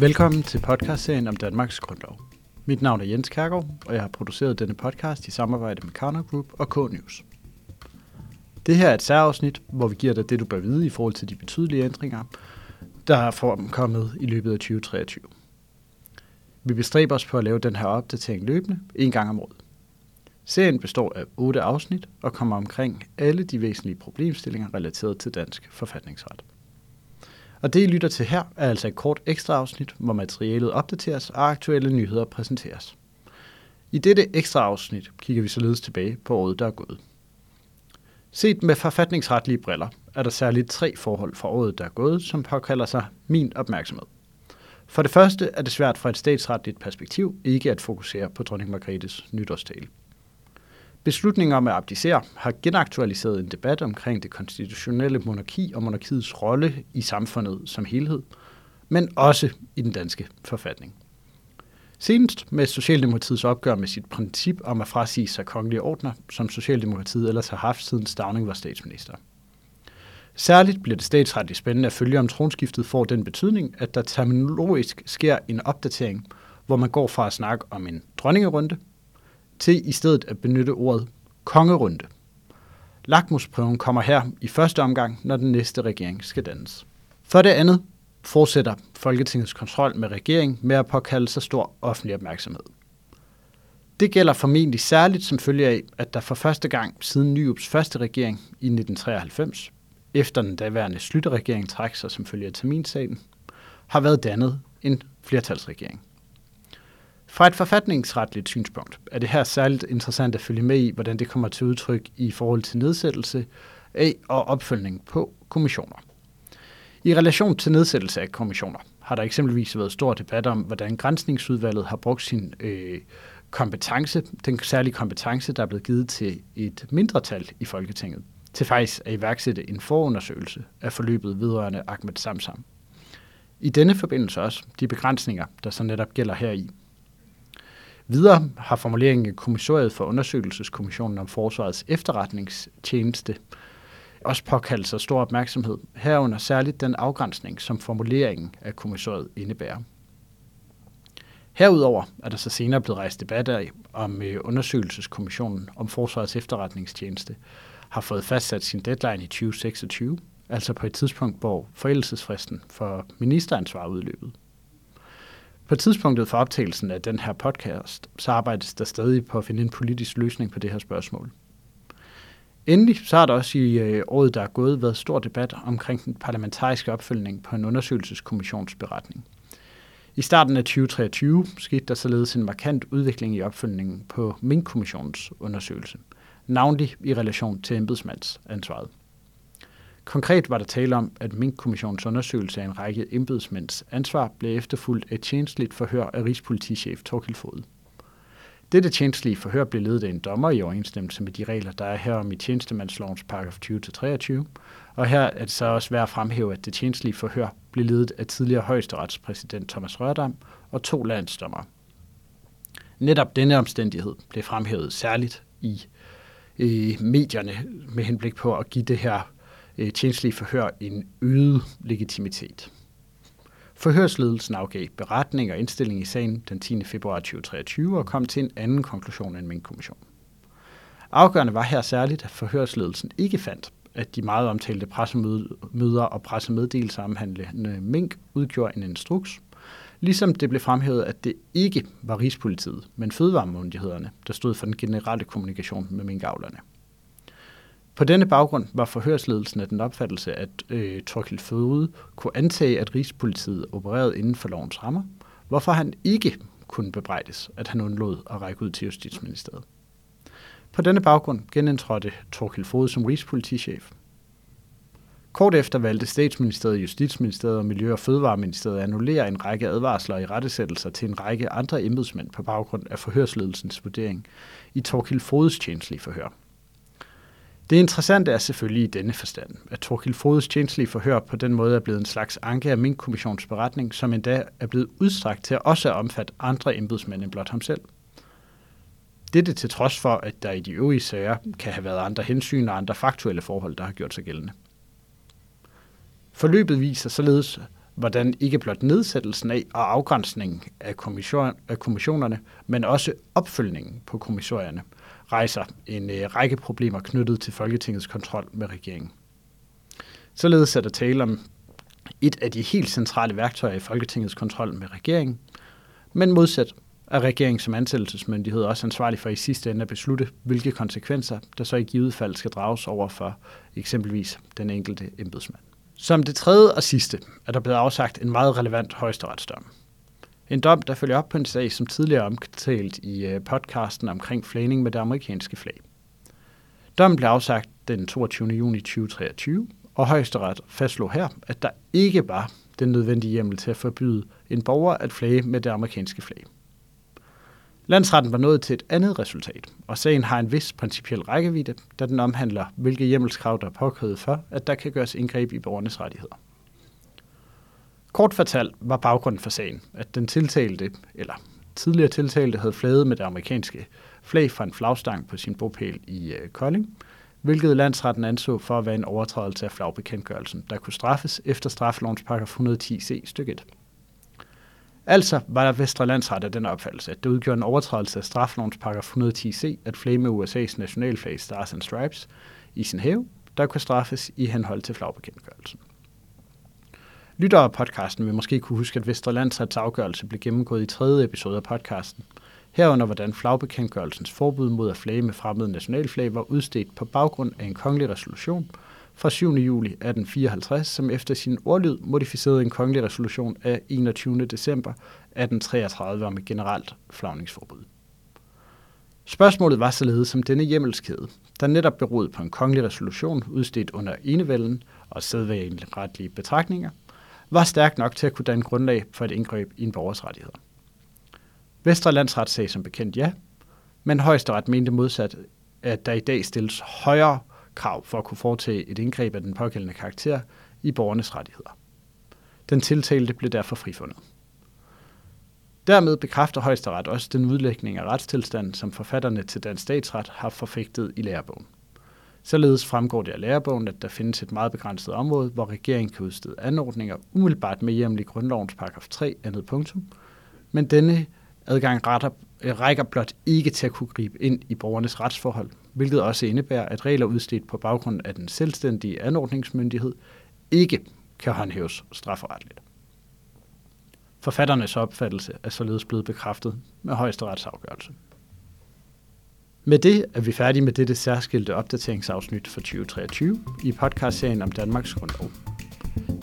Velkommen til podcastserien om Danmarks Grundlov. Mit navn er Jens Kærgaard, og jeg har produceret denne podcast i samarbejde med Karner Group og K-News. Det her er et særafsnit, hvor vi giver dig det, du bør vide i forhold til de betydelige ændringer, der er kommet i løbet af 2023. Vi bestræber os på at lave den her opdatering løbende en gang om året. Serien består af otte afsnit og kommer omkring alle de væsentlige problemstillinger relateret til dansk forfatningsret. Og det, I lytter til her, er altså et kort ekstra afsnit, hvor materialet opdateres og aktuelle nyheder præsenteres. I dette ekstra afsnit kigger vi således tilbage på året, der er gået. Set med forfatningsretlige briller er der særligt tre forhold fra året, der er gået, som påkalder sig min opmærksomhed. For det første er det svært fra et statsretligt perspektiv ikke at fokusere på dronning Margrethes nytårstale. Beslutningen om at abdicere har genaktualiseret en debat omkring det konstitutionelle monarki og monarkiets rolle i samfundet som helhed, men også i den danske forfatning. Senest med Socialdemokratiets opgør med sit princip om at frasige sig kongelige ordner, som Socialdemokratiet ellers har haft siden Stavning var statsminister. Særligt bliver det statsretligt spændende at følge, om tronskiftet får den betydning, at der terminologisk sker en opdatering, hvor man går fra at snakke om en dronningerunde til i stedet at benytte ordet kongerunde. Lakmusprøven kommer her i første omgang, når den næste regering skal dannes. For det andet fortsætter Folketingets kontrol med regeringen med at påkalde sig stor offentlig opmærksomhed. Det gælder formentlig særligt som følge af, at der for første gang siden Nyups første regering i 1993, efter den daværende slutteregering trak sig som følge af terminsagen, har været dannet en flertalsregering. Fra et forfatningsretligt synspunkt er det her særligt interessant at følge med i, hvordan det kommer til udtryk i forhold til nedsættelse af og opfølgning på kommissioner. I relation til nedsættelse af kommissioner har der eksempelvis været stor debat om, hvordan grænsningsudvalget har brugt sin øh, kompetence, den særlige kompetence, der er blevet givet til et mindretal i Folketinget, til faktisk at iværksætte en forundersøgelse af forløbet vedrørende Ahmed Samsam. I denne forbindelse også de begrænsninger, der så netop gælder heri. i. Videre har formuleringen i kommissoriet for undersøgelseskommissionen om Forsvarets efterretningstjeneste også påkaldt sig stor opmærksomhed, herunder særligt den afgrænsning, som formuleringen af kommissoriet indebærer. Herudover er der så senere blevet rejst debat af, om øh, undersøgelseskommissionen om Forsvarets efterretningstjeneste har fået fastsat sin deadline i 2026, altså på et tidspunkt, hvor forældelsesfristen for ministeransvar udløbet. På tidspunktet for optagelsen af den her podcast, så arbejdes der stadig på at finde en politisk løsning på det her spørgsmål. Endelig så har der også i øh, året, der er gået, været stor debat omkring den parlamentariske opfølgning på en undersøgelseskommissionsberetning. I starten af 2023 skete der således en markant udvikling i opfølgningen på Mink-kommissionens undersøgelse, navnlig i relation til embedsmandsansvaret. Konkret var der tale om, at Mink-kommissionens undersøgelse af en række embedsmænds ansvar blev efterfulgt af et tjenestligt forhør af Rigspolitichef Torkild Fod. Dette tjenestlige forhør blev ledet af en dommer i overensstemmelse med de regler, der er her om i tjenestemandslovens paragraf 20-23, og her er det så også værd at fremhæve, at det tjenestlige forhør blev ledet af tidligere højesteretspræsident Thomas Rørdam og to landsdommer. Netop denne omstændighed blev fremhævet særligt i i medierne med henblik på at give det her øh, tjenestlige forhør en øget legitimitet. Forhørsledelsen afgav beretning og indstilling i sagen den 10. februar 2023 og kom til en anden konklusion end min kommission. Afgørende var her særligt, at forhørsledelsen ikke fandt, at de meget omtalte pressemøder og pressemeddelelser omhandlende mink udgjorde en instruks, ligesom det blev fremhævet, at det ikke var Rigspolitiet, men fødevaremyndighederne, der stod for den generelle kommunikation med minkavlerne. På denne baggrund var forhørsledelsen af den opfattelse, at øh, Torkild Føde kunne antage, at Rigspolitiet opererede inden for lovens rammer, hvorfor han ikke kunne bebrejdes, at han undlod at række ud til Justitsministeriet. På denne baggrund genindtrådte Torkild Fode som rigspolitichef. Kort efter valgte Statsministeriet, Justitsministeriet og Miljø- og Fødevareministeriet at annullere en række advarsler i rettesættelser til en række andre embedsmænd på baggrund af forhørsledelsens vurdering i Torkild Fodes tjenestlige forhør. Det interessante er selvfølgelig i denne forstand, at Torkild Frodes tjenestlige forhør på den måde er blevet en slags anke af min kommissions beretning, som endda er blevet udstrakt til at også omfatte andre embedsmænd end blot ham selv. Dette til trods for, at der i de øvrige sager kan have været andre hensyn og andre faktuelle forhold, der har gjort sig gældende. Forløbet viser således, hvordan ikke blot nedsættelsen af og afgrænsningen af, kommission, af kommissionerne, men også opfølgningen på kommissorierne, rejser en øh, række problemer knyttet til Folketingets kontrol med regeringen. Således er der tale om et af de helt centrale værktøjer i Folketingets kontrol med regeringen, men modsat er regeringen som ansættelsesmyndighed også ansvarlig for i sidste ende at beslutte, hvilke konsekvenser der så i givet fald skal drages over for eksempelvis den enkelte embedsmand. Som det tredje og sidste er der blevet afsagt en meget relevant højesteretsdom. En dom, der følger op på en sag, som tidligere omtalt i øh, podcasten omkring flagning med det amerikanske flag. Dommen blev afsagt den 22. juni 2023, og højesteret fastslog her, at der ikke var den nødvendige hjemmel til at forbyde en borger at flage med det amerikanske flag. Landsretten var nået til et andet resultat, og sagen har en vis principiel rækkevidde, da den omhandler, hvilke hjemmelskrav der er påkrævet for, at der kan gøres indgreb i borgernes rettigheder. Kort fortalt var baggrunden for sagen, at den tiltalte, eller tidligere tiltalte, havde flaget med det amerikanske flag fra en flagstang på sin bopæl i øh, Kolding, hvilket landsretten anså for at være en overtrædelse af flagbekendtgørelsen, der kunne straffes efter straffelovens paragraf 110c stykke 1. Altså var der Vestre Landsret af den opfattelse, at det udgjorde en overtrædelse af straffelovens paragraf 110c at flage med USA's nationalflag Stars and Stripes i sin have, der kunne straffes i henhold til flagbekendtgørelsen. Lyttere af podcasten vil måske kunne huske, at Vesterlandsrets afgørelse blev gennemgået i tredje episode af podcasten. Herunder hvordan flagbekendtgørelsens forbud mod at flage med fremmede nationalflag var udstedt på baggrund af en kongelig resolution fra 7. juli 1854, som efter sin ordlyd modificerede en kongelig resolution af 21. december 1833 om et generelt flagningsforbud. Spørgsmålet var således som denne hjemmelskæde, der netop beroede på en kongelig resolution udstedt under enevælden og sædvanlige retlige betragtninger, var stærk nok til at kunne danne grundlag for et indgreb i en borgers rettigheder. Vestre Landsret sagde som bekendt ja, men højesteret mente modsat, at der i dag stilles højere krav for at kunne foretage et indgreb af den pågældende karakter i borgernes rettigheder. Den tiltalte blev derfor frifundet. Dermed bekræfter højesteret også den udlægning af retstilstanden, som forfatterne til Dansk Statsret har forfægtet i lærebogen. Således fremgår det af lærebogen, at der findes et meget begrænset område, hvor regeringen kan udstede anordninger umiddelbart med hjemmel i grundlovens paragraf 3 andet punktum, men denne adgang retter, rækker blot ikke til at kunne gribe ind i borgernes retsforhold, hvilket også indebærer, at regler udstedt på baggrund af den selvstændige anordningsmyndighed ikke kan håndhæves strafferetligt. Forfatternes opfattelse er således blevet bekræftet med højesteretsafgørelse. Med det er vi færdige med dette særskilte opdateringsafsnit for 2023 i podcastserien om Danmarks Grundlov.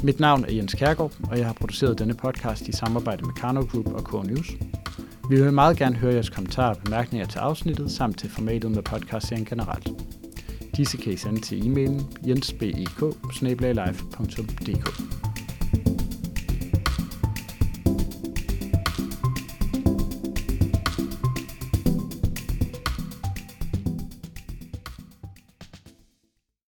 Mit navn er Jens Kærgaard, og jeg har produceret denne podcast i samarbejde med Karno Group og K-News. Vi vil meget gerne høre jeres kommentarer og bemærkninger til afsnittet, samt til formatet med podcastserien generelt. Disse kan I sende til e-mailen jensbek